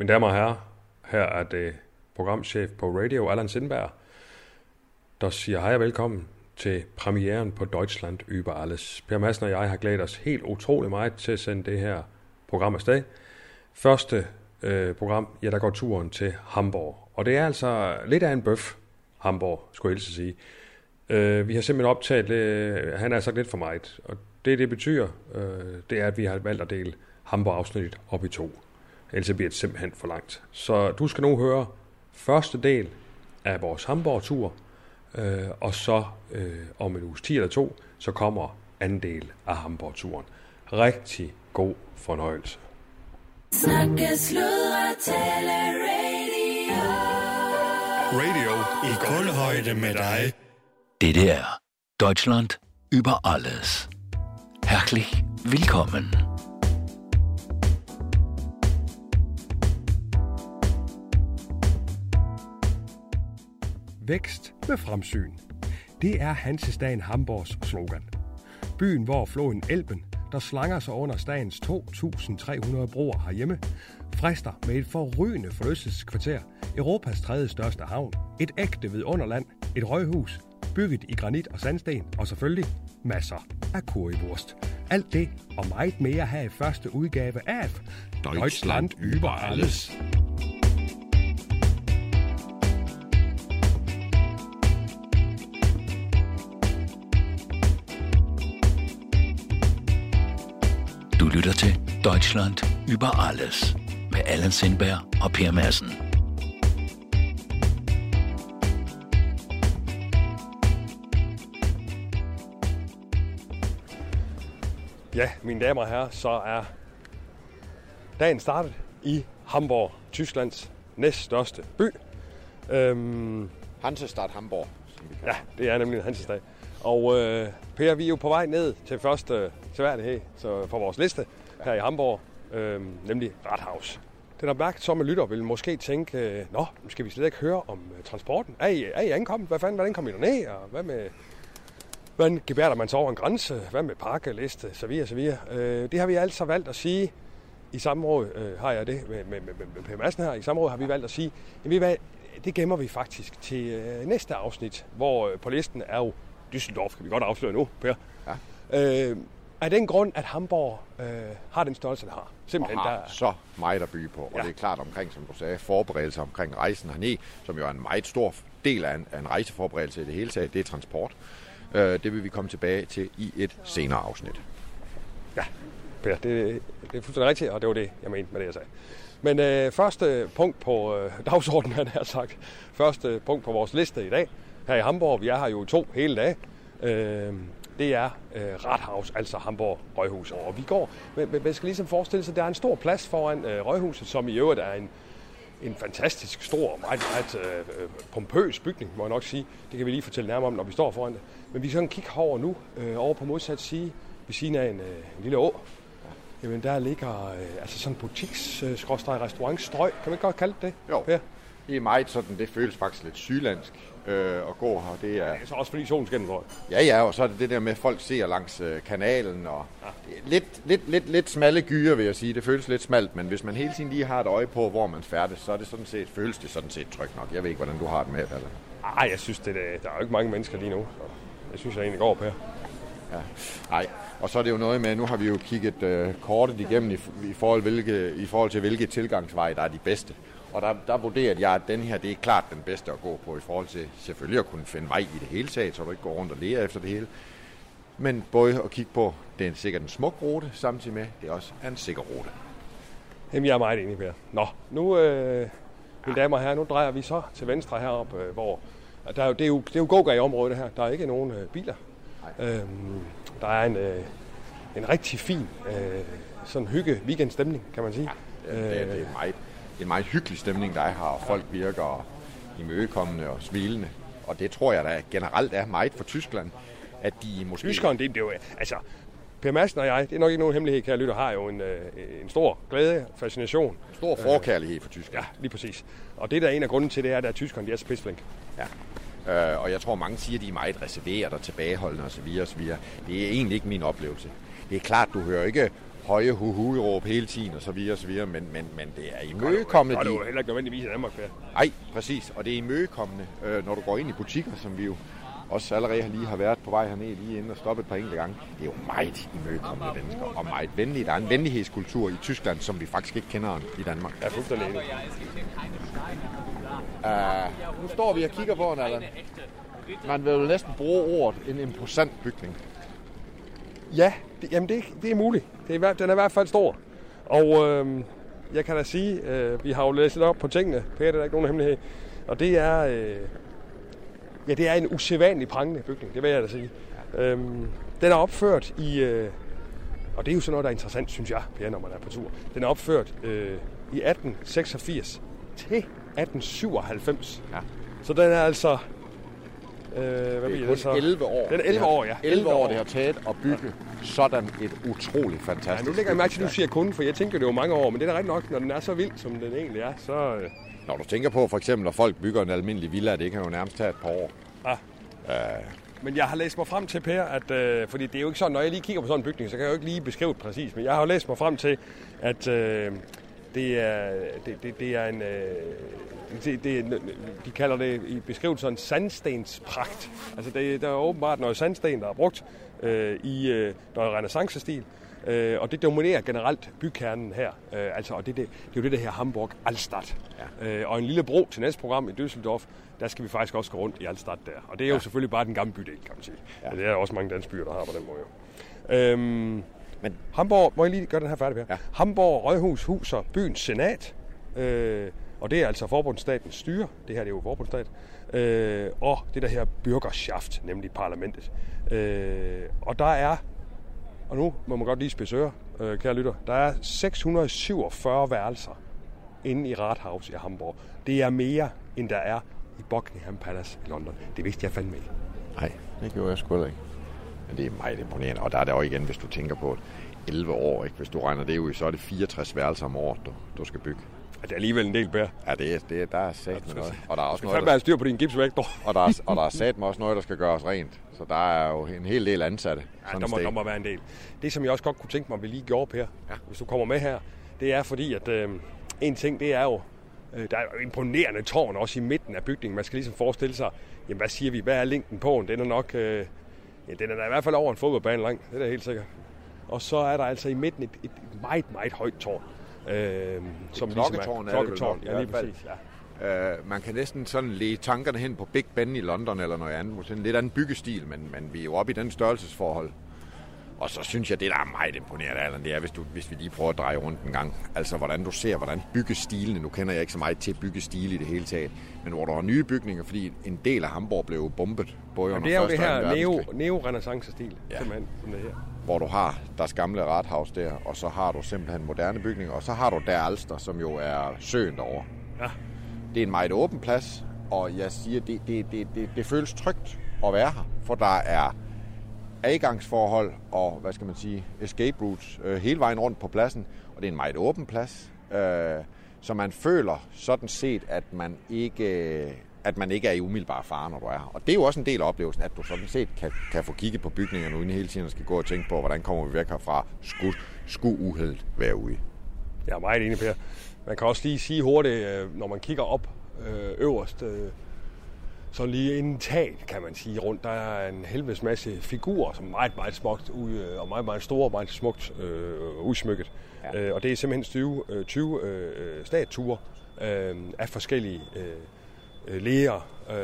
Mine damer og herrer, her er det programchef på radio, Allan Sindberg, der siger hej og velkommen til premieren på Deutschland über alles. Per Madsen og jeg har glædet os helt utrolig meget til at sende det her program afsted. Første øh, program, ja, der går turen til Hamburg. Og det er altså lidt af en bøf, Hamburg, skulle jeg sige. Øh, vi har simpelthen optaget, øh, han har sagt lidt for meget, og det, det betyder, øh, det er, at vi har valgt at dele Hamburg-afsnittet op i to. Ellers bliver det simpelthen for langt. Så du skal nu høre første del af vores Hamburg-tur, øh, og så øh, om en uges 10 eller to, så kommer anden del af Hamburg-turen. Rigtig god fornøjelse. Snakke, sludre, tale, radio. Radio i kulhøjde med dig. Det er Deutschland über alles. Herzlich willkommen. Vækst med fremsyn. Det er Hansestaden Hamburgs slogan. Byen, hvor floden Elben, der slanger sig under stadens 2.300 broer herhjemme, frister med et forrygende forlystelseskvarter, Europas tredje største havn, et ægte vidunderland, et røghus, bygget i granit og sandsten, og selvfølgelig masser af kurivurst. Alt det og meget mere her i første udgave af Deutschland über alles. Lytter til Deutschland über alles med Allan Sindberg og Per Madsen. Ja, mine damer og herrer, så er dagen startet i Hamburg, Tysklands næststørste by. Øhm, Hansestad Hamburg. Som vi kalder ja, det er nemlig Hansestad. Og øh, Per, vi er jo på vej ned til første seværdighed så for vores liste her i Hamburg, øh, nemlig Rathaus. Den opmærksomme lytter vil måske tænke, øh, nå, nu skal vi slet ikke høre om øh, transporten. Er I, er I ankommet? Hvad fanden, hvordan kom I ned? Og hvad med, hvordan gebærder man så over en grænse? Hvad med pakkeliste? Så videre, så videre. Øh, det har vi altså valgt at sige i samråd, øh, har jeg det med, med, med, med Per Madsen her, i samråd har vi valgt at sige, at vi, det gemmer vi faktisk til øh, næste afsnit, hvor øh, på listen er jo Düsseldorf, kan vi godt afsløre nu, Per. Ja. Øh, af den grund, at Hamburg øh, har den størrelse, den har. og Simpelthen, har der, så meget at byde på. Og Ja. det er klart omkring, som du sagde, forberedelser omkring rejsen herned, som jo er en meget stor del af en, af en rejseforberedelse i det hele taget, det er transport. Øh, det vil vi komme tilbage til i et senere afsnit. Ja, Per, det, det er fuldstændig rigtigt, og det var det, jeg mente med det, jeg sagde. Men øh, første punkt på øh, dagsordenen, han har sagt, første punkt på vores liste i dag, her i Hamburg, vi er her jo to hele dage, øh, det er øh, Rathaus, altså Hamburg Røghus. Og vi går, men, man skal ligesom forestille sig, at der er en stor plads foran øh, Røghuset, som i øvrigt er en, en fantastisk stor, meget, meget øh, pompøs bygning, må jeg nok sige. Det kan vi lige fortælle nærmere om, når vi står foran det. Men vi kan kigge herover nu, øh, over på modsat side, ved siden af en, øh, en lille å. Jamen, der ligger øh, altså sådan en butiks øh, restaurantstrøg. Kan man godt kalde det det? Jo. Per? Det er meget sådan, det føles faktisk lidt sydlandsk øh, at gå her. Det er, er så også fordi solen skinner, tror jeg. ja, ja, og så er det det der med, at folk ser langs øh, kanalen, og er lidt, lidt, lidt, lidt smalle gyer, vil jeg sige. Det føles lidt smalt, men hvis man hele tiden lige har et øje på, hvor man færdes, så er det sådan set, føles det sådan set trygt nok. Jeg ved ikke, hvordan du har det med det. eller? Ej, jeg synes, det, er- der er jo ikke mange mennesker lige nu. Så jeg synes, jeg egentlig går, Per. Ja. Nej, og så er det jo noget med, nu har vi jo kigget øh, kortet igennem i, i, forhold, hvilke, i forhold til, hvilke tilgangsveje, der er de bedste. Og der, der vurderer jeg, at den her, det er klart den bedste at gå på i forhold til selvfølgelig at kunne finde vej i det hele taget, så du ikke går rundt og lærer efter det hele. Men både at kigge på, det er sikkert en smuk rute, samtidig med, det er også en sikker rute. Jamen, jeg er meget enig, Per. Nå, nu, øh, mine damer og herrer, nu drejer vi så til venstre heroppe, øh, hvor der er jo, det er jo, det er jo gågade-området her. Der er ikke nogen øh, biler. Øhm, der er en, øh, en rigtig fin øh, sådan hygge weekendstemning, kan man sige. Det, det, det, er meget, det er en meget hyggelig stemning, der er her, og folk virker imødekommende og smilende. Og det tror jeg, der generelt er meget for Tyskland, at de måske... Tyskeren, det, det er jo, altså, Per Madsen og jeg, det er nok ikke nogen hemmelighed, kære lytter, har jo en, øh, en stor glæde, fascination. Stor forkærlighed for Tyskland. Ja, lige præcis. Og det der er en af grunden til, det er, at tyskerne, de er så pisseflinke. Ja. Øh, og jeg tror, mange siger, at de er meget reserveret og tilbageholdende osv. osv. Det er egentlig ikke min oplevelse. Det er klart, du hører ikke høje hu-hu-råb hele tiden og så videre og så videre, men, men, men det er imødekommende. Og det er jo heller ikke nødvendigvis i Danmark, nej, præcis, og det er imødekommende, øh, når du går ind i butikker, som vi jo også allerede har lige har været på vej herned, lige inden og stoppet et par enkelte gange. Det er jo meget imødekommende mennesker, og meget venlige. Der er en venlighedskultur i Tyskland, som vi faktisk ikke kender i Danmark. Er fuldstændig. Uh, nu står vi og kigger på Allan. Man vil jo næsten bruge ordet en imposant bygning. Ja, det, jamen det, det er muligt. Det er, den er i hvert fald stor. Og øh, jeg kan da sige, øh, vi har jo læst lidt op på tingene, Per, det er der ikke nogen hemmelighed. Og det er, øh, ja, det er en usædvanlig prangende bygning, det vil jeg da sige. Øhm, den er opført i, øh, og det er jo sådan noget, der er interessant, synes jeg, Per, når man er på tur. Den er opført øh, i 1886 til 1897. Ja. Så den er altså... Øh, hvad Det er det kun så? 11 år. Den er 11 Det har- år, ja. 11 år, det har taget at bygge sådan et utroligt Ja, fantastisk nu lægger jeg mærke til, at du siger kun, for jeg tænker, det er jo mange år, men det er da rigtigt nok, når den er så vild, som den egentlig er, så... Øh, Når du tænker på for eksempel, når folk bygger en almindelig villa, det kan jo nærmest tage et par år. Men jeg har læst mig frem til, Per, at, øh, fordi det er jo ikke sådan, når jeg lige kigger på sådan en bygning, så kan jeg jo ikke lige beskrive det præcis, men jeg har jo læst mig frem til, at øh, det, er, det, det, det er en... Øh, det, det, de kalder det i beskrivelsen en sandstenspragt. Altså det, der er åbenbart noget sandsten, der er brugt øh, i øh, noget renaissancestil. Øh, og det dominerer generelt bykernen her. Øh, altså, og det, det, det er jo det, der her Hamburg Altstadt. Ja. Øh, og en lille bro til næste program i Düsseldorf, der skal vi faktisk også gå rundt i Altstadt der. Og det er jo selvfølgelig bare den gamle bydel, kan man sige. Ja. Det er også mange danske byer, der har på den måde. Øhm, Men Hamburg, må jeg lige gøre den her færdig her? Ja. Hamburg Rødhus huser byens senat, øh, og det er altså forbundsstatens styre, det her det er jo forbundsstat, øh, og det der her Bürgerschaft, nemlig parlamentet. Øh, og der er, og nu må man godt lige spidse ører, øh, kære lytter, der er 647 værelser inde i Rathaus i Hamburg. Det er mere, end der er i Buckingham Palace i London. Det vidste jeg fandme ikke. nej, det gjorde jeg sgu heller ikke. Men det er meget imponerende. Og der er det jo igen, hvis du tænker på 11 år, ikke? hvis du regner det ud, så er det 64 værelser om året, du, du skal bygge. Ja, Det er alligevel en del bær. Ja, det er, det er, der er sat med noget. Og der er også noget, der, styr på din gipsvægt, og der er, og der er sat med også noget, der skal gøres rent. Så der er jo en hel del ansatte. Ja, der må, sted. der må være en del. Det, som jeg også godt kunne tænke mig, at vi lige gjorde, Per, ja. hvis du kommer med her, det er fordi, at øh, en ting, det er jo, øh, der er jo imponerende tårn også i midten af bygningen. Man skal ligesom forestille sig, jamen hvad siger vi, hvad er længden på den? Den er nok, øh, ja, den er da i hvert fald over en fodboldbane lang, det er da helt sikkert. Og så er der altså i midten et, et meget, meget højt tårn. Øh, som klokketårn er det vel klokketårn, nok, i ja, lige præcis. Ja. Uh, man kan næsten sådan lede tankerne hen på Big Ben i London eller noget andet. Måske en lidt anden byggestil, men, men vi er jo oppe i den størrelsesforhold. Og så synes jeg, det der er meget imponerende, Allan, det er, hvis, du, hvis vi lige prøver at dreje rundt en gang. Altså, hvordan du ser, hvordan byggestilene, nu kender jeg ikke så meget til byggestil i det hele taget, men hvor der var nye bygninger, fordi en del af Hamburg blev bombet, både under Det er jo det her neo, neo-renaissance-stil, ja. simpelthen, som det her. hvor du har deres gamle rathaus der, og så har du simpelthen moderne bygninger, og så har du der Alster, som jo er søen derovre. Ja. Det er en meget åben plads, og jeg siger, det, det, det, det, det føles trygt at være her, for der er adgangsforhold og, hvad skal man sige, escape routes øh, hele vejen rundt på pladsen, og det er en meget åben plads, øh, så man føler sådan set, at man ikke at man ikke er i umiddelbar fare, når du er her. Og det er jo også en del af oplevelsen, at du sådan set kan, kan få kigget på bygningerne uden hele tiden skal gå og tænke på, hvordan kommer vi væk herfra, skulle, skulle uheldet være ude. Jeg er meget enig, Per. Man kan også lige sige hurtigt, øh, når man kigger op øh, øverst, øh, så lige inden taget, kan man sige, rundt, der er en helvedes masse figurer, som er meget, meget smukt ud, øh, og meget, meget store og meget smukt øh, udsmykket. Ja. Øh, og det er simpelthen 20, øh, 20 øh, statuer øh, af forskellige øh, øh, læger, øh,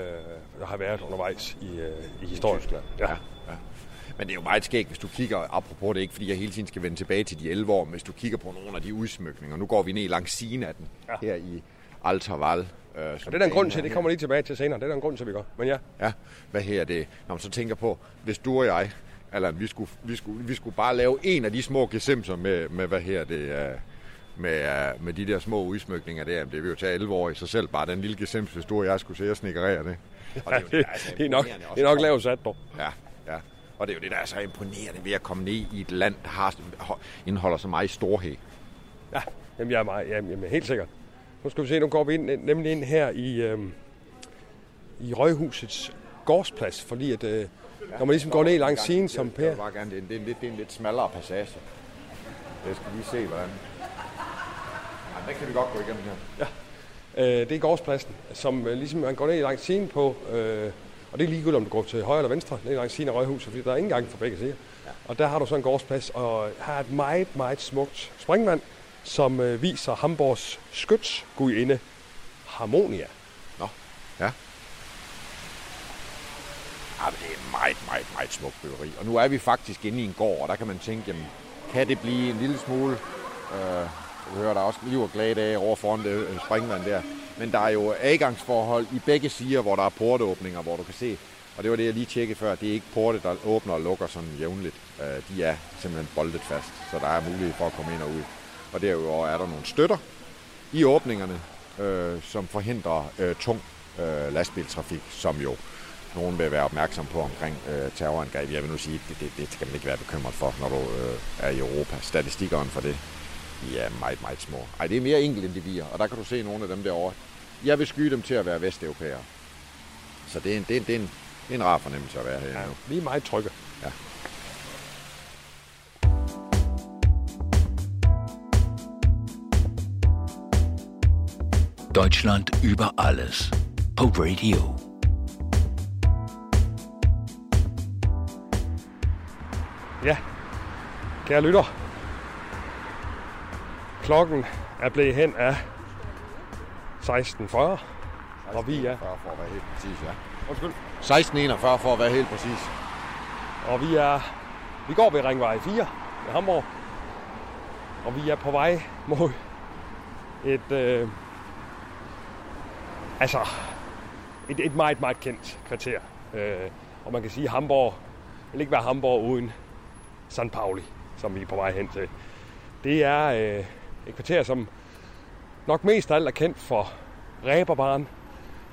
der har været undervejs i, øh, i historien. Ja. Ja, ja. Men det er jo meget skægt, hvis du kigger, apropos det ikke, fordi jeg hele tiden skal vende tilbage til de 11 år, hvis du kigger på nogle af de udsmykninger. Nu går vi ned langs siden af den, ja. Her i Alterval. Øh, Og det er der en grund til, det kommer lige tilbage til senere. Det er der en grund til, vi gør. Men ja, Ja, hvad her det? Når man så tænker på, hvis du og jeg, eller vi skulle, vi skulle, vi skulle bare lave en af de små gesimser med, med hvad her det er, med, uh, med de der små udsmykninger der, det vil jo tage 11 år i sig selv, bare den lille gesims, hvis du og jeg skulle se og snikkerere det. Og ja jo det, der så det, er nok, det er nok lavt sat, dog. Ja, ja. Og det er jo det, der er så imponerende ved at komme ned i et land, der har, indeholder så meget storhed. Ja, jamen jeg er meget, jamen, jamen, helt sikkert. Nu skal vi se, nu går vi ind, nemlig ind her i, øhm, i Røghusets gårdsplads, fordi at, øh, når man ligesom går ned langs siden som Jeg Per... vil bare gerne, det er, en, det, er en lidt, det er en lidt smallere passage. Jeg skal lige se, hvordan... Ja, den kan vi godt gå igennem her. Øh, det er gårdspladsen, som øh, ligesom man går ned langs siden på, øh, og det er ligegyldigt, om du går til højre eller venstre, ned langs siden af Røghuset, fordi der er ingen gang for begge sider. Ja. Og der har du så en gårdsplads, og er et meget, meget smukt springvand, som øh, viser Hamburgs skytsgudinde Harmonia. Nå, ja. Ah, ja, det er et meget, meget, meget smukt byggeri. Og nu er vi faktisk inde i en gård, og der kan man tænke, jamen, kan det blive en lille smule... Øh, du hører, der er også liv og glade dage over foran det øh, springvand der. Men der er jo adgangsforhold i begge sider, hvor der er porteåbninger, hvor du kan se. Og det var det, jeg lige tjekkede før. Det er ikke porte, der åbner og lukker sådan jævnligt. Øh, de er simpelthen boldet fast, så der er mulighed for at komme ind og ud. Og derudover er der nogle støtter i åbningerne, øh, som forhindrer øh, tung øh, lastbiltrafik, som jo nogen vil være opmærksom på omkring øh, terrorangreb. Jeg vil nu sige, det, det, det skal man ikke være bekymret for, når du øh, er i Europa. Statistikkerne for det, ja, meget, meget små. Ej, det er mere enkelt og der kan du se nogle af dem derovre. Jeg vil skyde dem til at være vesteuropæere. Så det er en, det er en, det er en, det er en rar fornemmelse at være her Ja, nu. vi er meget trygge. Deutschland über alles. På radio. Ja, kære lytter. Klokken er blevet hen af 16.40, og vi er, 40 for at være helt præcis, ja. undskyld, 1641 for at være helt præcis. og vi er, vi går ved Ringvej 4 i Hamburg, og vi er på vej mod et, øh, altså, et, et meget, meget kendt kvarter. Øh, og man kan sige, at Hamburg vil ikke være Hamburg uden San Pauli, som vi er på vej hen til. Det er øh, et kvarter, som nok mest af alt er kendt for ræberbaren.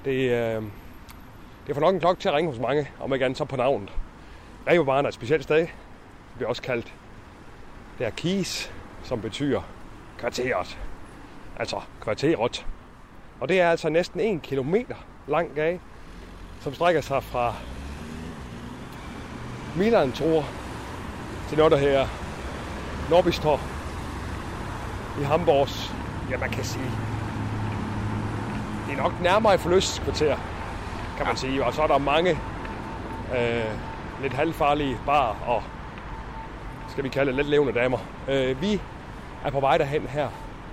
Det, øh, det får nok en klokke til at ringe hos mange, om ikke andet så på navnet. Ræberbaren er et specielt sted. Det bliver også kaldt det er Kies, som betyder kvarteret. Altså kvarteret. Og det er altså næsten en kilometer lang gade, som strækker sig fra Milan Tor til noget, der her Norbistor i Hamburgs, ja man kan sige, det er nok nærmere et forlystkvarter, kan man sige. Og så er der mange øh, lidt halvfarlige bar og skal vi kalde det lidt levende damer. Øh, vi er på vej derhen her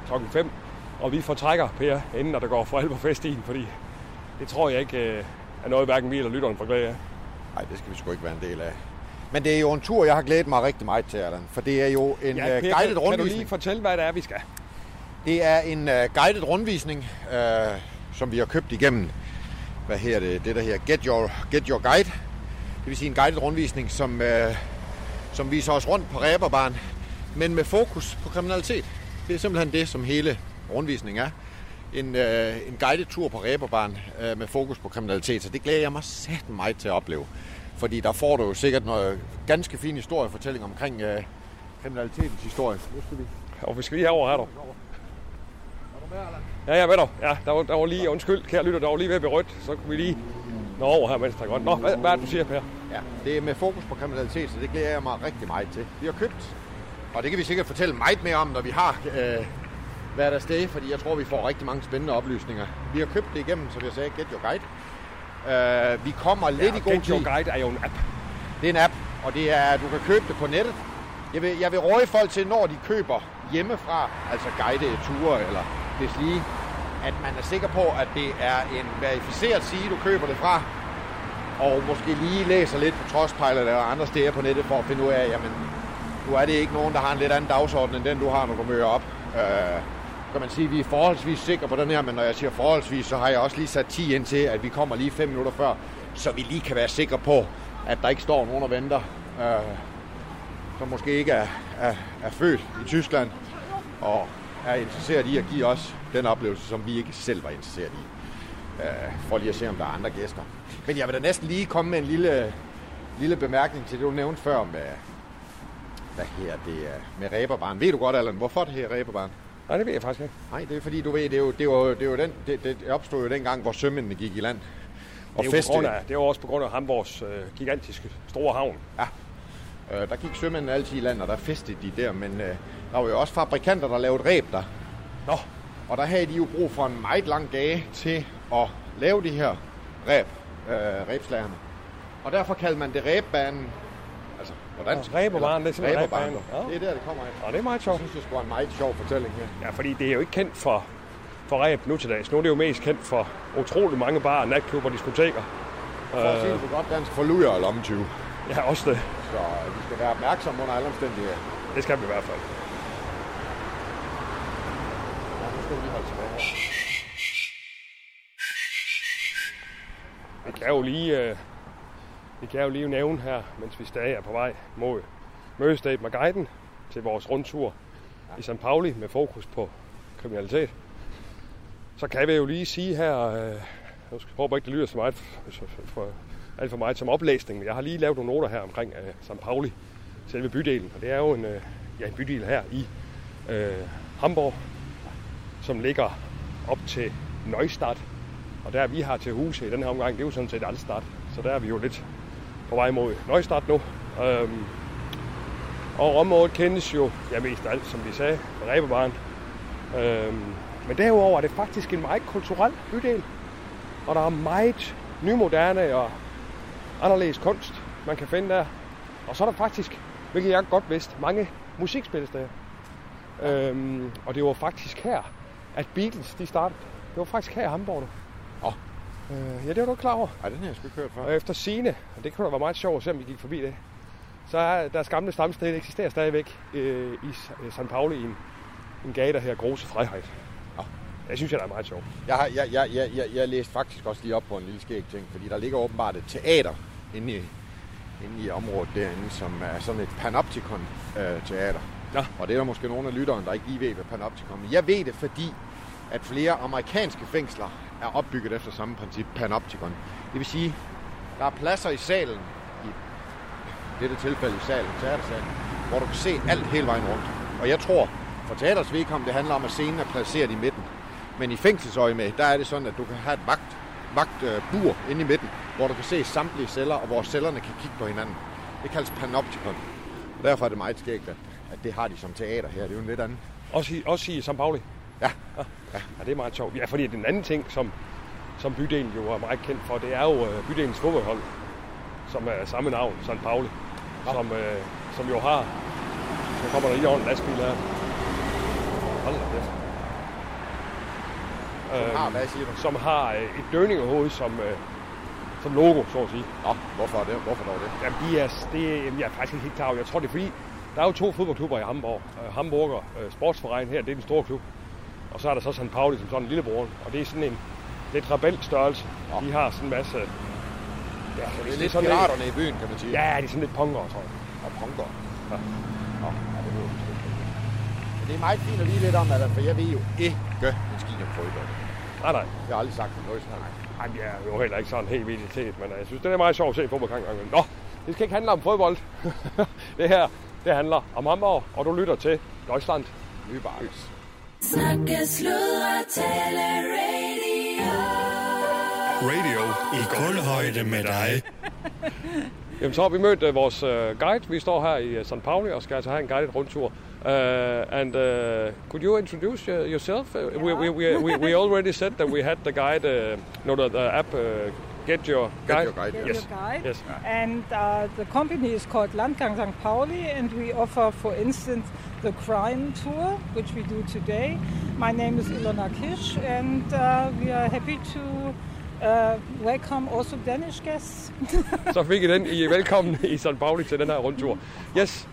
klokken 5, og vi fortrækker Per, inden der går for alvor fest i fordi det tror jeg ikke øh, er noget, hverken vi eller lytteren får glæde af. Nej, det skal vi sgu ikke være en del af. Men det er jo en tur, jeg har glædet mig rigtig meget til, Allan. For det er jo en ja, Per, uh, guided kan, kan du rundvisning. lige fortælle, hvad det er, vi skal? Det er en uh, guided rundvisning, uh, som vi har købt igennem, hvad her det, det der her Get Your, Get Your Guide. Det vil sige en guided rundvisning, som, uh, som viser os rundt på ræberbaren, men med fokus på kriminalitet. Det er simpelthen det, som hele rundvisningen er. En, uh, en guided tur på ræberbaren uh, med fokus på kriminalitet, så det glæder jeg mig sat meget til at opleve. Fordi der får du jo sikkert noget ganske fin historiefortælling omkring uh, kriminalitetens historie. Nu skal vi Og vi skal lige herover her, dog. Ja, ja, ved du. Ja, der var, der var lige, undskyld, kære lytter, der var lige ved at blive rødt, så kunne vi lige nå over her, mens der er godt. Nå, hvad, hvad er det, du siger, Per? Ja, det er med fokus på kriminalitet, så det glæder jeg mig rigtig meget til. Vi har købt, og det kan vi sikkert fortælle meget mere om, når vi har øh, været afsted, fordi jeg tror, vi får rigtig mange spændende oplysninger. Vi har købt det igennem, som jeg sagde, Get Your Guide. Øh, vi kommer lidt i god Get tid. Your Guide er jo en app. Det er en app, og det er, du kan købe det på nettet. Jeg vil, jeg vil råde folk til, når de køber hjemmefra, altså guidede ture eller deslige, at man er sikker på, at det er en verificeret side, du køber det fra, og måske lige læser lidt på Trustpilot eller andre steder på nettet for at finde ud af, jamen, nu er det ikke nogen, der har en lidt anden dagsorden, end den du har, når du møder op. Øh, kan man sige, at vi er forholdsvis sikre på den her, men når jeg siger forholdsvis, så har jeg også lige sat 10 ind til, at vi kommer lige 5 minutter før, så vi lige kan være sikre på, at der ikke står nogen og venter, øh, som måske ikke er, er, er født i Tyskland, og er interesseret i at give os den oplevelse, som vi ikke selv var interesseret i. Øh, for lige at se, om der er andre gæster. Men jeg vil da næsten lige komme med en lille, lille bemærkning til det, du nævnte før med, hvad her det er, med ræberbaren. Ved du godt, Allan, hvorfor det her ræberbaren? Nej, det ved jeg faktisk ikke. Nej, det er fordi, du ved, det er jo, det jo, det jo den, det, det opstod jo dengang, hvor sømændene gik i land. Og Det er, grund af, det er jo også på grund af Hamburgs øh, gigantiske store havn. Øh, der gik sømændene altid i land, og der festede de der, men øh, Der var jo også fabrikanter, der lavede ræb der. Nå, Og der havde de jo brug for en meget lang gage til at lave de her ræb, øh, ræbslagerne. Og derfor kaldte man det ræbbanen. Dansk. Ja, ræberbanen, det er simpelthen. Ja. Det er der, det kommer af. og det er meget Jeg sjovt. synes, det være en meget sjov fortælling her. Ja, fordi det er jo ikke kendt for, for ræb nu til dags. Nu er det jo mest kendt for utrolig mange barer, natklubber, diskoteker. For at sige det på godt dansk, for lujer og lommetyve. Ja, også det. Så øh, vi skal være opmærksomme under alle omstændigheder. Det skal vi i hvert fald. Ja, nu skal vi lige holde tilbage her. Vi kan jo lige, øh, vi kan jo lige nævne her, mens vi stadig er på vej mod mødestedet med guiden til vores rundtur i St. Pauli med fokus på kriminalitet. Så kan vi jo lige sige her, øh, jeg håber ikke, det lyder så meget for, for, for, alt for meget som oplæsning, men jeg har lige lavet nogle noter her omkring øh, St. Pauli, selve bydelen. Og det er jo en, øh, ja, en bydel her i øh, Hamburg, som ligger op til Neustadt, og der vi har til huse i den her omgang, det er jo sådan set Altstadt. Så der er vi jo lidt på vej mod Neustadt nu. Øhm, og området kendes jo, ja mest alt, som vi sagde, fra Ræbebaren. Øhm, men derudover er det faktisk en meget kulturel bydel. Og der er meget nymoderne og anderledes kunst, man kan finde der. Og så er der faktisk, hvilket jeg godt vidste, mange musikspillesteder. Øhm, og det var faktisk her, at Beatles de startede. Det var faktisk her i Hamburg. Åh. Øh, ja, det var du ikke klar over. Ej, den har jeg sgu ikke hørt før. Og efter sine, og det kunne da være meget sjovt at se, om vi gik forbi det, så er deres gamle stamsted eksisterer stadigvæk øh, i S- øh. Pauli i en, en gade, der hedder Grose Freiheit. Nå. Det synes jeg, der er meget sjovt. Jeg, har, jeg, jeg, jeg, jeg, jeg læste faktisk også lige op på en lille skæg ting, fordi der ligger åbenbart et teater inde i, inde i området derinde, som er sådan et panoptikon-teater. Nå. Og det er der måske nogle af lytteren, der ikke lige ved, hvad panoptikon er. Jeg ved det, fordi at flere amerikanske fængsler er opbygget efter samme princip, panoptikon. Det vil sige, der er pladser i salen, i dette tilfælde i salen, teatersalen, hvor du kan se alt hele vejen rundt. Og jeg tror, for teaters vedkommende, det handler om, at scenen er placeret i midten. Men i fængselsøje med, der er det sådan, at du kan have et vagt, vagtbur øh, uh, inde i midten, hvor du kan se samtlige celler, og hvor cellerne kan kigge på hinanden. Det kaldes panoptikon. Og derfor er det meget skægt, at, at det har de som teater her. Det er jo en lidt anden. Også i, også i St. Pauli. Ja, Ja, det er meget sjovt. Ja, fordi den anden ting, som, som bydelen jo er meget kendt for, det er jo øh, bydelens fodboldhold, som er samme navn, St. Pauli, som, øh, som jo har... Så kommer der lige over en lastbil her. Hold da kæft. Øhm, ah, hvad siger du? som har øh, et døningehoved som, øh, som logo, så at sige. Nå, hvorfor det? Hvorfor dog det? Jamen, de er, det, jamen, jeg er faktisk ikke helt klar. Jeg tror, det er fordi, der er jo to fodboldklubber i Hamburg. Uh, Hamburger uh, Sportsverein her, det er den store klub. Og så er der så St. Pauli som sådan en lillebror. Og det er sådan en lidt rebel størrelse. Nå. De har sådan en masse... Ja, så Det er lidt sådan piraterne i byen, kan man sige. Ja, de er sådan lidt punkere, tror jeg. Og punker. Ja. Nå, ja, det, ved jeg det er meget fint at vide lidt om, at, for jeg ved jo ikke en skid om fodbold. Nej, nej. Jeg har aldrig sagt noget sådan noget. Ej, jeg er jo heller ikke sådan helt vildt men øh, jeg synes, det er meget sjovt at se fodbold gang. Nå, det skal ikke handle om fodbold. det her, det handler om Hamburg, og du lytter til Deutschland. Nybarks. Snakke, sludre, tale, radio. Radio i kulhøjde med dig. Jamen, så har vi mødt uh, vores uh, guide. Vi står her i uh, St. Pauli og skal altså have en guided rundtur. Uh, and uh, could you introduce uh, yourself? Uh, we, we, we, we, we already said that we had the guide, uh, no, the, the app, uh, Get Your Guide. Your Guide, Get Yes. your guide. Yes. And uh, the company is called Landgang St. Pauli, and we offer, for instance, the crime tour, which we do today. My name is Ilona Kish, and uh, we are happy to uh, welcome also Danish guests. Så fik I den. I er velkommen i St. Pauli til den her rundtur. Yes.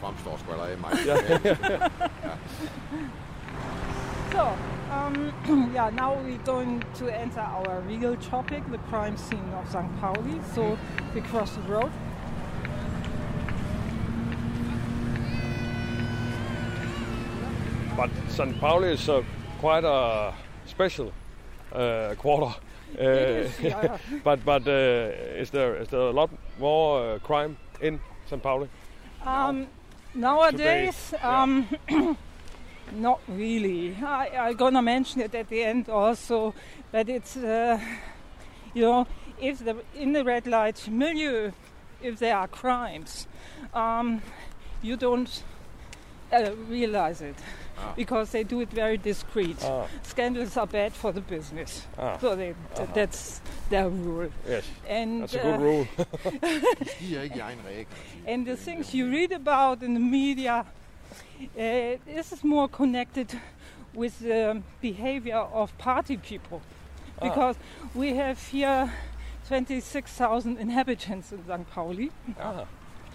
Fremstår sgu allerede mig. So, um, yeah, now we're going to enter our real topic, the crime scene of St. Pauli. So we cross the road. But St. Pauli is uh, quite a special uh, quarter. Uh, is, yeah. but but uh, is there is there a lot more uh, crime in St. Pauli? Um, nowadays, Today, yeah. um, not really. I, I'm gonna mention it at the end also, but it's uh, you know if the in the red light milieu, if there are crimes, um, you don't uh, realize it because they do it very discreet. Ah. Scandals are bad for the business, Ah. so they, that's their rule. Yes, And that's a good uh, rule. De ikke i egen række. and the things you read about in the media, uh, this is more connected with the behavior of party people, because we have here 26,000 inhabitants in St. Pauli. Ah,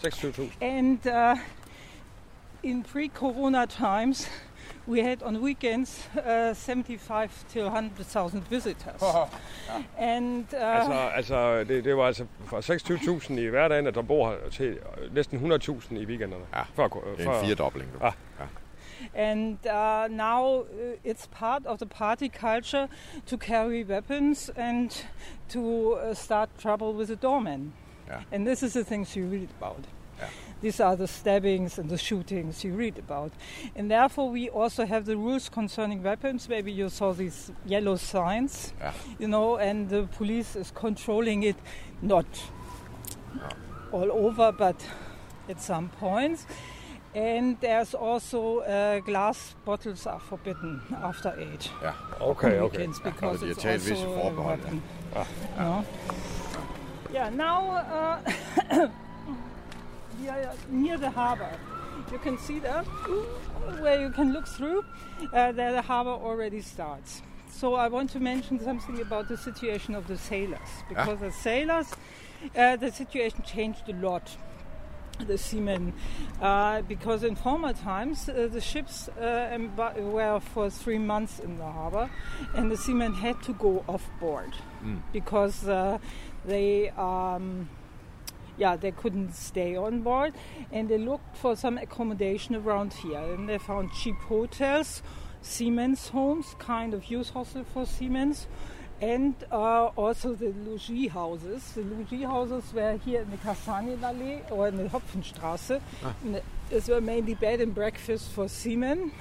26.000. And uh, in pre-corona times, we had on weekends uh, 75 till 100,000 visitors. And uh, Altså, altså det, det var altså fra 26.000 i hverdagen, at der bor her, til næsten 100.000 i weekenderne. Ja, Før, Det er en firedobling. du. Ah. and uh, now uh, it's part of the party culture to carry weapons and to uh, start trouble with the doorman. Yeah. And this is the things you read about. Yeah. These are the stabbings and the shootings you read about. And therefore, we also have the rules concerning weapons. Maybe you saw these yellow signs, Yeah. you know, and the police is controlling it, not all over, but at some points. And there's also uh, glass bottles are forbidden after eight Ja. Okay, on okay. because de it's taget also visse a forbehold, ja. weapon. No? Yeah, now uh, we are near the harbor. You can see that where you can look through. Uh, there the harbor already starts. So I want to mention something about the situation of the sailors because the sailors, uh, the situation changed a lot. The seamen, uh, because in former times uh, the ships uh, were for three months in the harbor, and the seamen had to go off board because uh, they um, yeah, they couldn't stay on board and they looked for some accommodation around here. And they found cheap hotels, seamen's homes, kind of youth hostel for seamen's, and uh, also the logis houses. The logis houses were here in the Kastanienallee or in the Hopfenstraße. And These were mainly bed and breakfast for seamen.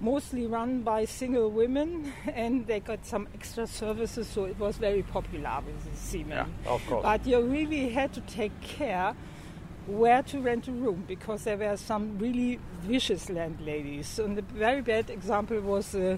Mostly run by single women, and they got some extra services, so it was very popular with the seamen. Of course. But you really had to take care where to rent a room because there were some really vicious landladies. And the very bad example was uh,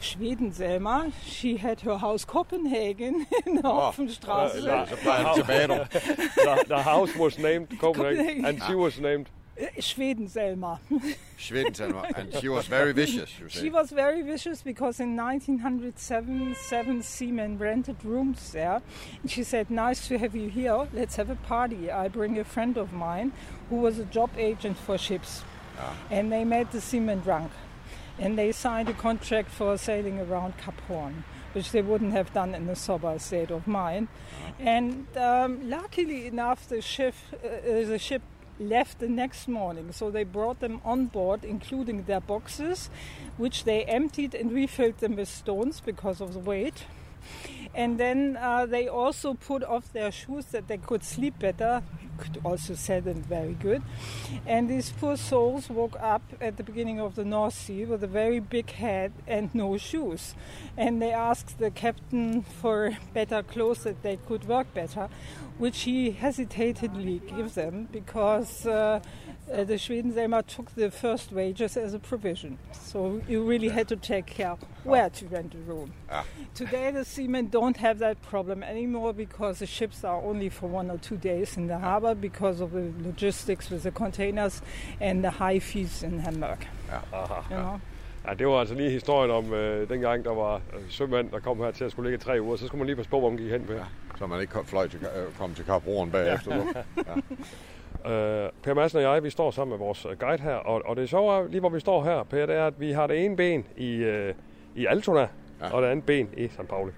Schweden Selma. She had her house Copenhagen in the Hopfenstraße. uh, Så plejer han tilbage nu. the, the house was named Copenhagen, Copenhagen. and she was named Uh, Schweden Selma. Schweden, Selma. And she was very vicious. She was very vicious because in 1907, seven seamen rented rooms there. And she said, Nice to have you here. Let's have a party. I bring a friend of mine who was a job agent for ships. And they made the seamen drunk. And they signed a contract for sailing around Cap Horn, which they wouldn't have done in a sober state of mind. And um, luckily enough, the ship, uh, uh, the ship left the next morning. So they brought them on board, including their boxes, which they emptied and refilled them with stones because of the weight. And then uh, they also put off their shoes that they could sleep better. Could also sell them very good. And these poor souls woke up at the beginning of the North Sea with a very big head and no shoes. And they asked the captain for better clothes that they could work better, which he hesitantly gave them because uh, uh, the Sweden Selma took the first wages as a provision. So you really had to take care where to rent a room. Today the seamen don't have that problem anymore because the ships are only for one or two days in the harbor because of the logistics with the containers and the high fees in Hamburg. Aha. You know? Ja, det var altså lige historien om øh, dengang, der var øh, sømænd, der kom her til at skulle ligge tre uger. Så skulle man lige passe på, hvor man gik hen med. Så man ikke kom- fløj til, øh, kom til Karbroen bagefter. du. Øh, per Madsen og jeg, vi står sammen med vores øh, guide her, og, og det sjove er, lige hvor vi står her, Per, det er, at vi har det ene ben i, øh, i Altona, ja. og det andet ben i St. Pauli.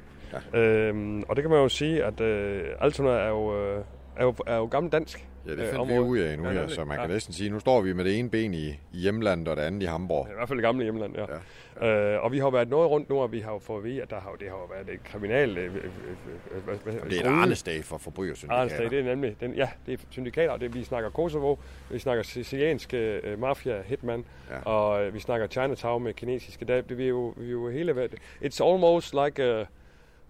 Ja. Øhm, og det kan man jo sige, at øh, Altona er jo, øh, er, jo, er jo gammel dansk. Ja, det øh, finder vi område. ud af nu Ja, her, så man Ja. kan næsten sige, nu står vi med det ene ben i, i hjemlandet og det andet i Hamburg. I hvert fald det gamle hjemland, ja. ja. Øh, og vi har været noget rundt nu, og vi har jo fået at vide, at der har, det har jo været et kriminal... Øh, øh, øh, øh, hvad- hvad- Det er et arnesdag for forbrydersyndikater. Arnesdag, det er nemlig, den, ja, det er syndikater, det, vi snakker Kosovo, vi snakker sicilianske uh, mafia, hitman, Ja. ja. og uh, vi snakker Chinatown med kinesiske, det, det vi er jo, vi er jo hele verden. It's almost like a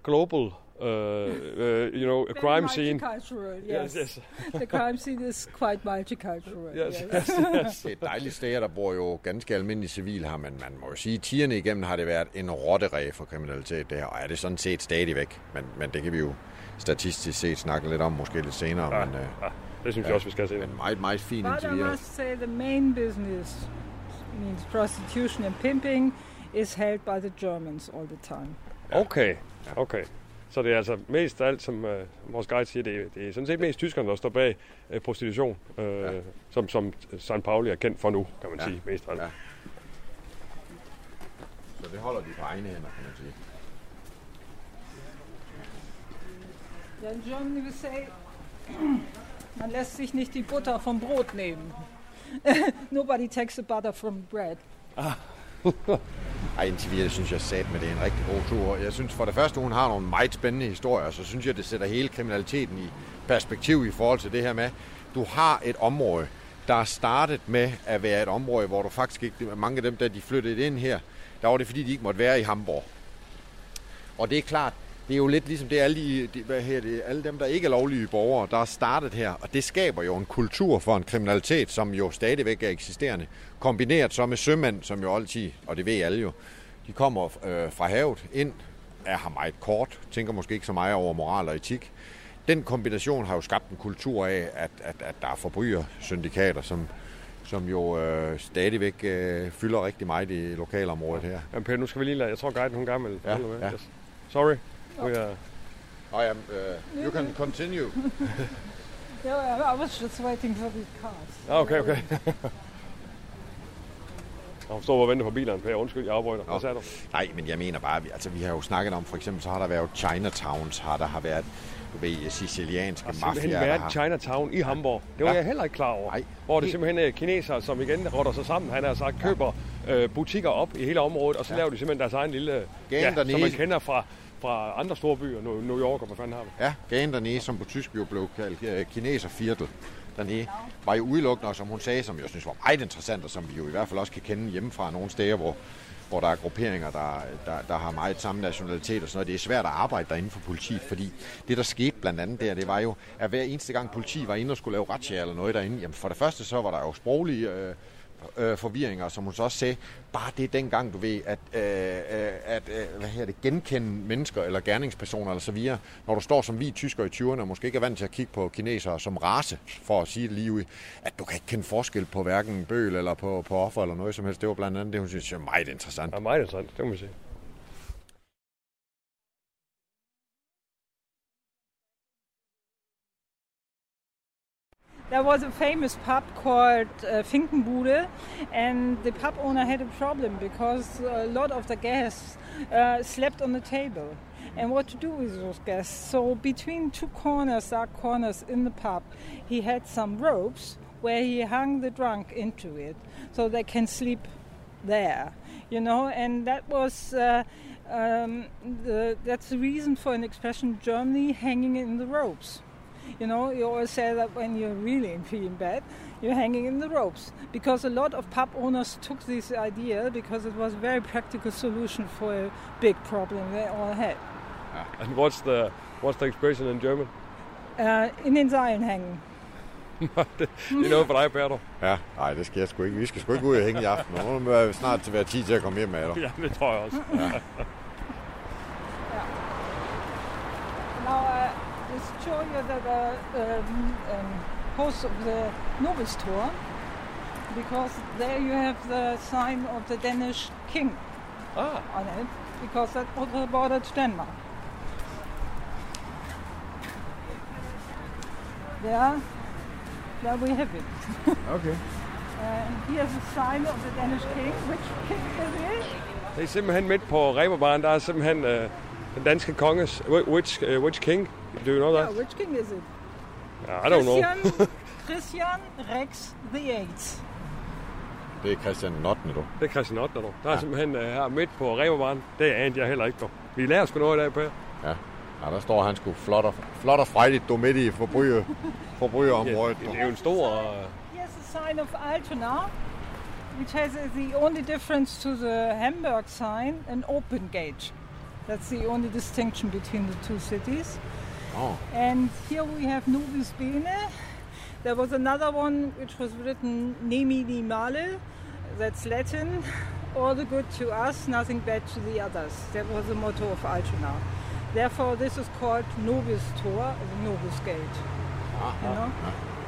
global uh, uh, you know, a crime scene. Yes, yes. yes, the crime scene is quite multicultural. yes, yes, yes. Det er et dejligt sted, der bor jo ganske almindelige civil her, men man må jo sige, at tierne igennem har det været en rotteræ for kriminalitet det her, og er det sådan set stadigvæk. Men, men det kan vi jo statistisk set snakke lidt om, måske lidt senere, Ja, men, øh, ja, det synes jeg også, vi skal se. men meget, meget fint But indtil I videre. must say the main business means prostitution and pimping is held by the Germans all the time. Okay, okay. Så det er altså mest af alt, som uh, vores guide siger, det er, det er sådan set mest tyskerne, der står bag uh, prostitution, uh, ja. som, som St. Pauli er kendt for nu, kan man Ja. sige, mest af alt. Ja. Så det holder de på egne hænder, kan man sige. Ja, in Germany we say, man lässt sich nicht die Butter vom Brot nehmen. Nobody takes the butter from bread. Ej, indtil videre synes jeg sat med det er en rigtig god tur. Jeg synes for det første, hun har nogle meget spændende historier, så synes jeg, det sætter hele kriminaliteten i perspektiv i forhold til det her med, du har et område, der er startet med at være et område, hvor du faktisk ikke, mange af dem, der de flyttede ind her, der var det fordi, de ikke måtte være i Hamburg. Og det er klart, det er jo lidt ligesom det alle, de, de, hvad her, det, alle dem, der ikke er lovlige borgere, der er startet her. Og det skaber jo en kultur for en kriminalitet, som jo stadigvæk er eksisterende. Kombineret så med sømænd, som jo altid, og det ved alle jo, de kommer øh, fra havet ind, er her meget kort, tænker måske ikke så meget over moral og etik. Den kombination har jo skabt en kultur af, at, at, at der er forbrydersyndikater, som, som jo øh, stadigvæk øh, fylder rigtig meget i lokalområdet her. Jamen Per, nu skal vi lige lade, jeg tror guiden hun vil Ja, ja. Yes. Sorry. We are, Oh, yeah, uh, you can continue. Yeah, I was just waiting for these cars. ah, okay, okay. Jeg står og venter på bilerne, Per. Undskyld, jeg afbryder. Hvad sagde du? Nej, men jeg mener bare, vi- altså vi har jo snakket om, for eksempel så har der været Chinatowns, har der har været, du ved, sicilianske Der har simpelthen mafiaer, der været har... Chinatown i Hamburg. Det var Ja. jeg heller ikke klar over. Nej. Hvor det simpelthen er kinesere, som igen rotter sig sammen. Han har sagt, køber øh, butikker op i hele området, og så Ja. laver de simpelthen deres egen lille... Gaden ja, som man kender fra, fra andre store byer, New York og hvad fanden har vi. Ja, gaden dernede, som på tysk jo blev kaldt kineserfirtel dernede, var jo udelukkende, og som hun sagde, som jeg synes var meget interessant, og som vi jo i hvert fald også kan kende hjemmefra nogle steder, hvor, hvor der er grupperinger, der, der, der har meget samme nationalitet og sådan noget. Det er svært at arbejde derinde for politiet, fordi det, der skete blandt andet der, det var jo, at hver eneste gang politi var inde og skulle lave retsjære eller noget derinde, jamen for det første så var der jo sproglige øh, øh, forvirringer, som hun så også sagde, bare det dengang, du ved, at, øh, øh, at øh, hvad her det, genkende mennesker eller gerningspersoner eller så videre, når du står som vi tysker i 20'erne og måske ikke er vant til at kigge på kinesere som race, for at sige det lige ud, at du kan ikke kende forskel på hverken bøl eller på, på offer eller noget som helst. Det var blandt andet det, hun synes er meget interessant. Det er meget interessant, det må man sige. There was a famous pub called uh, Finkenbude, and the pub owner had a problem because a lot of the guests uh, slept on the table. And what to do with those guests? So, between two corners, dark corners in the pub, he had some ropes where he hung the drunk into it so they can sleep there, you know, and that was. Uh, um, the, that's the reason for an expression Germany hanging in the ropes. You know, you always say that when you're really feeling bad, you're hanging in the ropes. Because a lot of pub owners took this idea because it was a very practical solution for a big problem they all had. And what's the, what's the expression in German? Uh, in den Seilen hängen. det er noget for dig, Berto. Ja, nej, det skal jeg sgu ikke. Vi skal sgu ikke ud og hænge i aften. Nu må det snart til være tid til at komme hjem med dig. Ja, det tror jeg også. Now, uh, let's show you the, the um, um, host of the Nobelstor, because there you have the sign of the Danish king Ah, on it, because that was the border to Denmark. There, there we have it. Okay. And here's a sign of the Danish king. Which king is it? det er simpelthen midt på Reberbaren, der er simpelthen uh, den danske konges, which, uh, which king? Do you know that? Yeah, which king is it? I don't know. Christian, Christian Rex the Eighth. Det er Christian 8. du. Det er Christian Ottner, du. Der er simpelthen uh, her midt på Reberbaren. Det anede jeg heller ikke, du. Vi lærer sgu noget i dag, Per. Ja. ja, der står han sgu flot og, flot og frejligt, du midt i forbryder, forbryderområdet. det er jo en stor... Uh, Here's a sign of Altona, which has the only difference to the Hamburg sign, an open gate. That's the only distinction between the two cities. Oh. And here we have Nobis Bene. There was another one which was written Nemi Nimale. That's Latin. All the good to us, nothing bad to the others. That was the motto of Altona. Therefore, this is called Nobis Tor, the Nobis Gate. You know?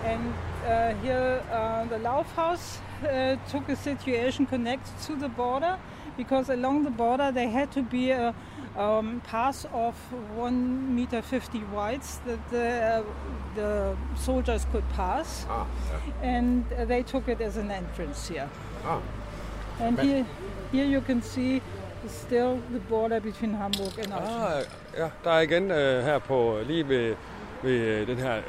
And uh, here, uh, the Laufhaus uh, took a situation connected to the border because along the border there had to be a um, pass of one meter fifty wide that the, uh, the soldiers could pass, Ah, ja. and uh, they took it as an entrance here. Ah. And Men- here, here you can see still the border between Hamburg and Auschwitz. Ah, ja, der er igen øh, her på lige ved, ved øh, den her... Øh,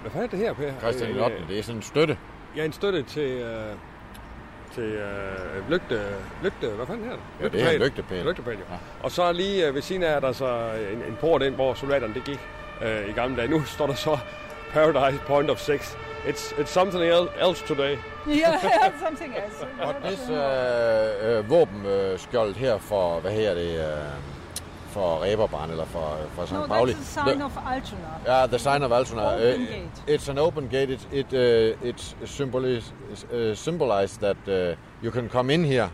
hvad fanden er det her, Per? Christian Øh, Det er sådan en støtte. Ja, en støtte til... Øh, til øh, lygte, lygte, hvad fanden her? Ja, det er en lygtepæl. Lygtepæl, ja. Og så lige øh, ved siden af er der så en, en port ind, hvor soldaterne det gik øh, i gamle dage. Nu står der så Paradise Point of Six. It's, it's something el- else today. yeah, something else. Og øh, øh, våbenskjold her for, hvad her det, øh, for Reberbrand eller for, for St. No, Pauli. that's the sign of Altona. Ja, the sign of Altona. Open Uh, gate. It's an open gate. It it uh, it symbolizes uh, symbolize that uh, you can come in here.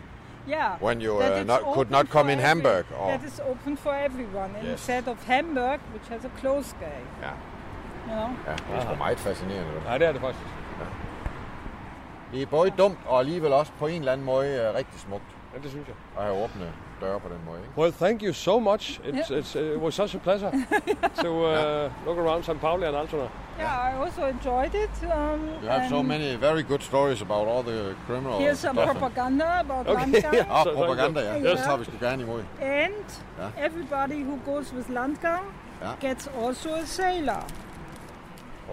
Yeah. When you, uh, not- could not come in every- Hamburg, or- That is open for everyone Yes. instead of Hamburg, which has a closed gate. Ja, You know. ja det er sgu meget fascinerende. Nej, det er det faktisk. Det er både dumt og alligevel også på en eller anden måde uh, rigtig smukt Ja, det synes jeg. at have åbne døre på den måde. Ikke? Well, thank you so much. It's, it's, uh, it was such a pleasure to uh, look around San Pauli and Altona. Yeah, I also enjoyed it. Um, You have so many very good stories about all the criminal Here's some stuff. propaganda about Okay, Landgang. yeah. Ah, So- propaganda, ja. Ja. Det tager vi sgu gerne imod. And Ja. everybody who goes with Landgang Ja. gets also a sailor.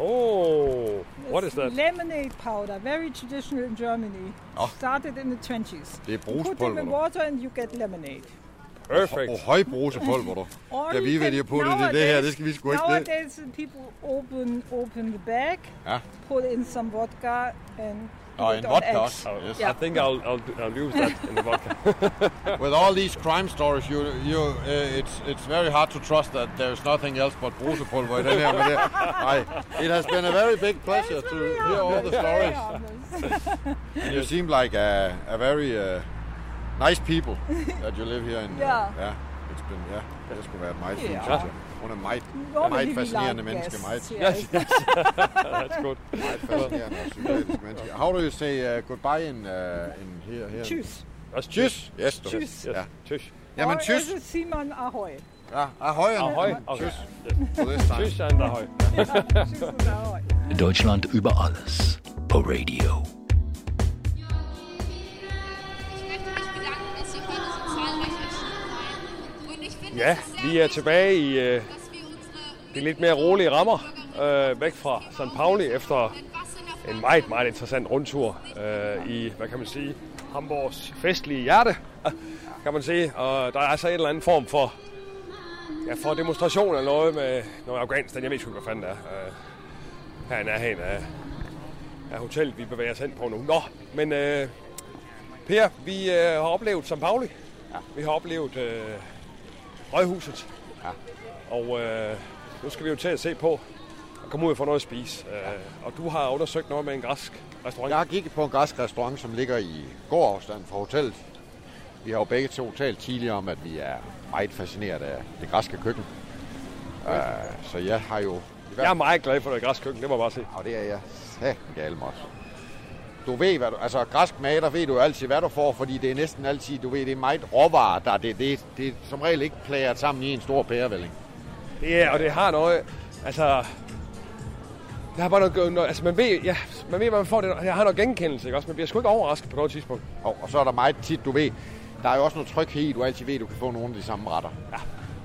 Oh, what is that? Lemonade powder, very traditional in Germany. Oh. Started in the 20s. Det er Put them in water and you get lemonade. Perfect. Og høj brusepulver, du. Ja, vi ved, can- de har puttet i det her, det skal vi sgu ikke. Det. Nowadays, people open open the bag, Ja. put in some vodka, and Og put en vodka Oh, Yes. Yeah. I think I'll, I'll, I'll use that in the vodka. With all these crime stories, you, you, uh, it's, it's very hard to trust that there's nothing else but brusepulver i den her. Men it has been a very big pleasure to hear all the stories. And you seem like a, a very uh, nice people that you live here in. Uh, Yeah. yeah. It's been, yeah, det skulle være meget fint, Ja. Hun er meget, Normally meget fascinerende like menneske. Meget, yes, yes. That's good. meget fascinerende og sympatisk menneske. How do you say uh, goodbye in, uh, in here? here? Tschüss. That's Tschüss. Yes, du. Tschüss. Yes. Ja. Tschüss. Jamen, Or tschüss. as a seaman, ahoy. Ja, Ahoy. Okay. Tschüss. Tschüss and ahoy. Tschüss und ahoy. Deutschland über alles på radio. Ja, vi er tilbage i øh, de lidt mere rolige rammer øh, væk fra St. Pauli efter en meget, meget interessant rundtur øh, i, hvad kan man sige, Hamburgs festlige hjerte, kan man sige. Og der er altså en eller anden form for, ja, for demonstration eller noget med noget Afghanistan. Jeg ved ikke, hvad fanden det er. Øh, her i nærheden af, af hotellet, vi bevæger os hen på nu. Nå, men øh, Per, vi øh, har oplevet St. Pauli. Ja. Vi har oplevet øh, Røghuset. Ja. Og øh, nu skal vi jo til at se på at komme ud og få noget at spise. Øh, og du har undersøgt noget med en græsk restaurant. Jeg har kigget på en græsk restaurant, som ligger i gåafstand fra hotellet. Vi har jo begge to talt tidligere om, at vi er meget fascineret af det græske køkken. Uh, så jeg har jo... Jeg er meget glad for det græske køkken, det må jeg bare sige. Og det er jeg satme også. Du ved, hvad du, altså græsk mad, der ved du altid, hvad du får, fordi det er næsten altid, du ved, det er meget råvarer, der det, det, det er som regel ikke plaget sammen i en stor pærevælling. Det er, og det har noget, altså... Det har bare noget, noget altså man ved, ja, man ved, hvad man får. Det, jeg har noget genkendelse, ikke også? Man bliver sgu ikke overrasket på noget tidspunkt. Og, og så er der meget tit, du ved, der er jo også noget tryghed i, du altid ved, du kan få nogle af de samme retter. Ja.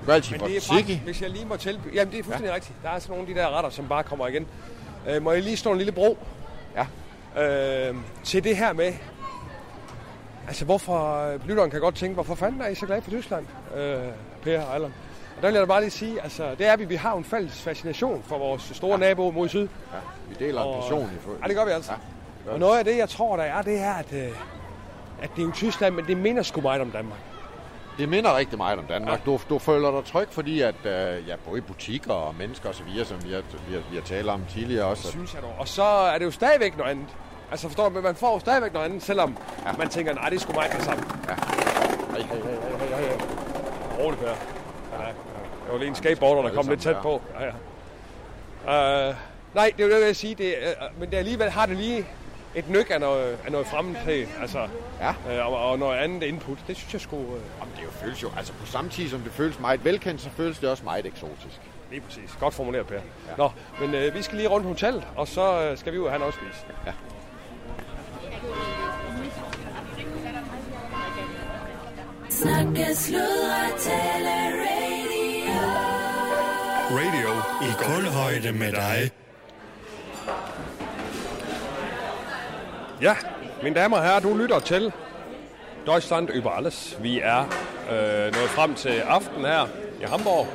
Du kan altid Men det er faktisk, hvis jeg lige må tilbyde... Jamen, det er fuldstændig ja. rigtigt. Der er sådan nogle af de der retter, som bare kommer igen. Øh, må jeg lige slå en lille bro? Ja. Øh, til det her med... Altså, hvorfor... Lytteren kan godt tænke, hvorfor fanden er I så glade for Tyskland, øh, Per og Allan? Og der vil jeg da bare lige sige, altså, det er vi. Vi har en fælles fascination for vores store ja. nabo mod syd. Ja, vi deler en passion i for. Ja, det gør vi altså. Ja, Ja, og noget af det, jeg tror, der er, det er, at, øh, at det er jo Tyskland, men det minder sgu meget om Danmark. Det minder rigtig meget om Danmark. Ja. Du, du føler dig tryg, fordi at, øh, ja, både butikker og mennesker videre, som vi har, vi har, vi har talt om tidligere også. at- synes jeg dog. Og så er det jo stadigvæk noget andet. Altså forstår du, man får jo stadigvæk noget andet, selvom ja. man tænker, nej, det er sgu mig det samme. Ja. Hey, hey, hey, hey, hey. Roligt, Per. Ja, ja. Jeg var lige en skateboarder, der kom lidt tæt på. Ja, ja. Uh, nej, det er jo det, jeg vil sige. Det, uh, men det alligevel har det lige et nyk af noget, af noget fremmed altså, Ja. uh, og, og, noget andet input. Det synes jeg skulle uh, Jamen, det jo føles jo, altså på samme tid som det føles meget velkendt, så føles det også meget eksotisk. lige præcis. Godt formuleret, Per. Ja. Nå, men uh, vi skal lige rundt hotellet, og så uh, skal vi ud og have noget at spise. Ja. Snakke, sludre, tale, radio. Radio i kulhøjde med dig. Ja, mine damer og herrer, du lytter til Deutschland über alles. Vi er øh, nået frem til aften her i Hamburg,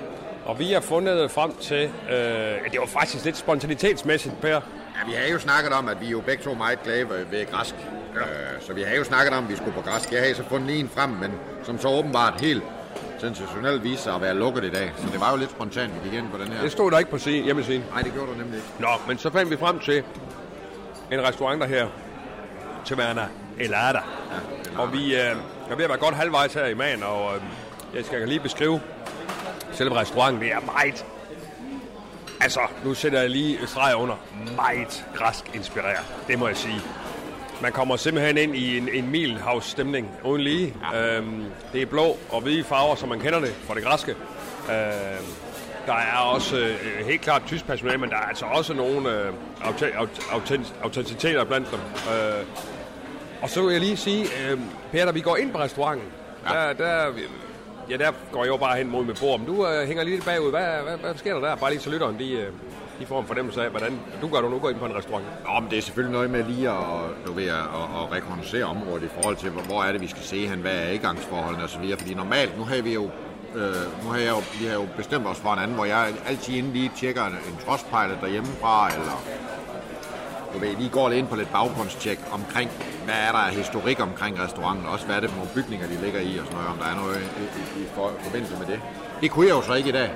og vi er fundet frem til, øh, ja, det var faktisk lidt spontanitetsmæssigt, Per. Ja, vi har jo snakket om, at vi er jo begge to meget glade ved, ved græsk. Ja. Øh, så vi har jo snakket om, at vi skulle på græsk. Jeg havde så fundet en frem, men som så åbenbart helt sensationelt viste sig at være lukket i dag. Så det var jo lidt spontant, vi gik ind på den her. Det stod der ikke på siden, hjemmesiden. Nej, det gjorde du nemlig ikke. Nå, men så fandt vi frem til en restaurant der her, Taverna Elada. Ja, Og vi øh, er ved at være godt halvvejs her i magen, og øh, jeg skal lige beskrive selve restauranten. Det er meget, altså nu sætter jeg lige streg under, meget græsk inspireret, det må jeg sige. Man kommer simpelthen ind i en, en Milhouse-stemning uden lige. Ja. Øhm, det er blå og hvide farver, som man kender det fra det græske. Øhm, der er også øh, helt klart tysk personale, men der er altså også nogle øh, aute- aut- autent- autenticiteter blandt dem. Øh, og så vil jeg lige sige, øh, Per, da vi går ind på restauranten, ja. Der, der, ja, der går jeg jo bare hen mod mit bord. Men du øh, hænger lige lidt bagud. Hvad, hvad, hvad sker der der? Bare lige så lytteren, de, øh, de får en fornemmelse af, hvordan du gør, du nu går ind på en restaurant. Nå, men det er selvfølgelig noget med lige at, du ved, at, at, at rekognosere området i forhold til, hvor, er det, vi skal se hen, hvad er adgangsforholdene osv. Fordi normalt, nu har vi jo Øh, nu har jeg jo, vi har jo bestemt os for en anden, hvor jeg altid inden lige tjekker en, en trustpilot derhjemmefra, eller du ved, lige går lidt ind på lidt baggrundstjek omkring, hvad er der af historik omkring restauranten, og også hvad er det for nogle bygninger, de ligger i, og sådan noget, om der er noget i, i, i for, forbindelse med det. Det kunne jeg jo så ikke i dag.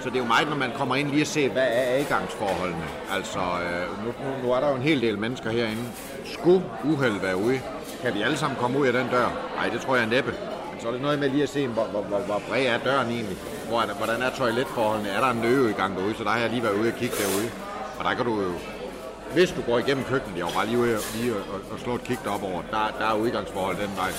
Så det er jo meget, når man kommer ind lige at se, hvad er adgangsforholdene. Altså, øh, nu, nu, nu er der jo en hel del mennesker herinde. Skulle uheld være ude, kan vi alle sammen komme ud af den dør? Nej, det tror jeg næppe. Men så er det noget med lige at se, hvor, hvor, hvor, hvor bred er døren egentlig? Hvor er der, hvordan er toiletforholdene? Er der en nøge i gang derude? Så der har jeg lige været ude og kigge derude. Og der kan du jo hvis du går igennem køkkenet, jeg var bare lige ude lige og, og, og slå et kig op over, der, der er udgangsforhold den vej.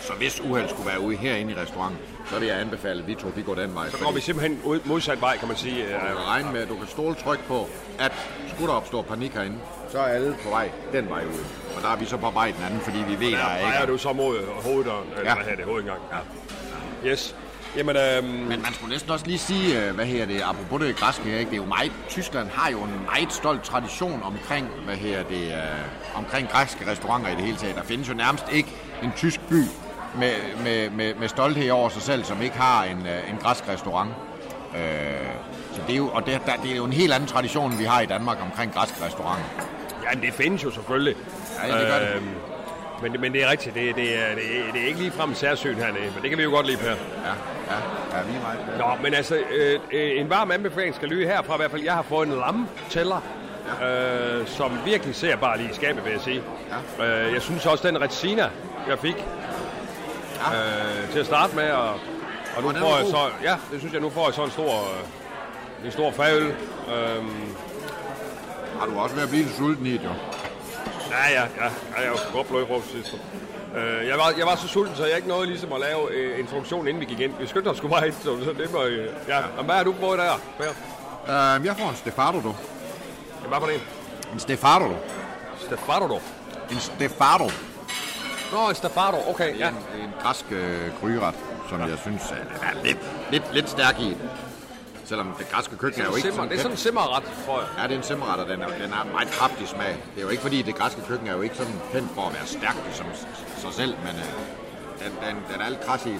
Så hvis uheld skulle være ude herinde i restauranten, så vil jeg anbefale, at vi to vi går den vej. Så går vi simpelthen ud, modsat vej, kan man sige. Jeg Øh, kan regne med, at du kan stole tryk på, at skulle der opstå panik herinde, så er alle på vej den vej ud. Og der er vi så på vej den anden, fordi vi ved, der Der er ikke. du så mod hoveddøren, eller Ja. hvad her det, hovedindgang. Ja. Yes. Jamen, øhm, Men man skulle næsten også lige sige, øh, hvad her det, apropos det græske her, ikke? det er jo meget, Tyskland har jo en meget stolt tradition omkring, hvad her det, øh, omkring græske restauranter i det hele taget. Der findes jo nærmest ikke en tysk by med, med, med, med stolthed over sig selv, som ikke har en, øh, en græsk restaurant. Øh, så det er jo, og det, der, det er jo en helt anden tradition, vi har i Danmark omkring græske restauranter. ja, det findes jo selvfølgelig. Ja, det gør det. Øhm, men, men det er rigtigt, det, det, er, det, er, det er ikke lige frem særsyn hernede, men det kan vi jo godt lide, Per. Ja, ja, ja vi er meget. Nå, men altså, øh, øh, en varm anbefaling skal lyde herfra i hvert fald. Jeg har fået en lamtæller, ja. øh, som virkelig ser bare lige i skabet, vil jeg sige. Ja. Øh, jeg synes også, den retina, jeg fik ja. øh, til at starte med, og, og nu Og får jeg så, ja, det synes jeg, nu får jeg så en stor, øh, en stor fagøl. Øh, Har du også været blive lidt sulten i det, jo? Ja, ja, ja. ja jeg var godt blød på sidst. Øh, jeg, var, jeg var så sulten, så jeg ikke nåede ligesom at lave øh, introduktion, inden vi gik ind. Vi skyndte os sgu bare ind, så det var... Øh, ja. Men hvad har du fået der, Per? Uh, jeg får en Stefano, du. Ja, Hvad for en? En Stefano, du. Stefano, du. En Stefano. Nå, en Stefano, okay, Ja. En, en græsk øh, gryderet, som ja. jeg synes er, er lidt, lidt, lidt stærk i. Selvom det græske køkken er jo ikke Simmer, sådan det er sådan en simmerret, tror jeg. Ja, det er en simmerret, og den er, den en meget kraftig smag. Det er jo ikke fordi, det græske køkken er jo ikke sådan kendt for at være stærk som s- sig selv, men øh, den, den, den er lidt kras i.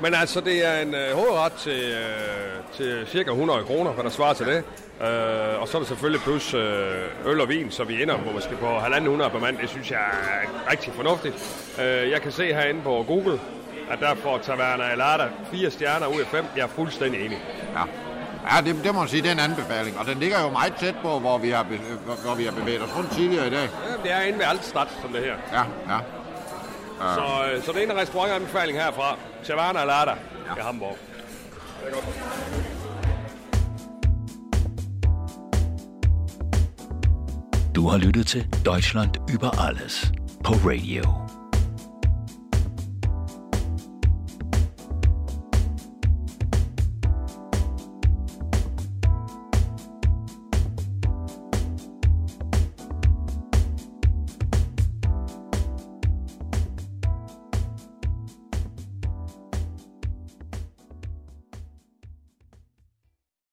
Men altså, det er en øh, hovedret til, øh, til cirka 100 kroner, hvad der svarer til det. Øh, og så er der selvfølgelig plus øh, øl og vin, så vi ender på måske på 1.500 per mand. Det synes jeg er rigtig fornuftigt. Øh, jeg kan se herinde på Google, at der får Taverna Alada fire stjerner ud af fem. Jeg er fuldstændig enig. Ja. Ja, det, det må man sige, det er en anbefaling. Og den ligger jo meget tæt på, hvor vi har, be, hvor vi har bevæget os rundt tidligere i dag. Ja, det er inde ved Altstad, som det her. Ja, ja. Så, øh, så det er en restaurantanbefaling herfra. Taverna Alada ja. i Hamburg. Det er godt. Du har lyttet til Deutschland über alles på radio.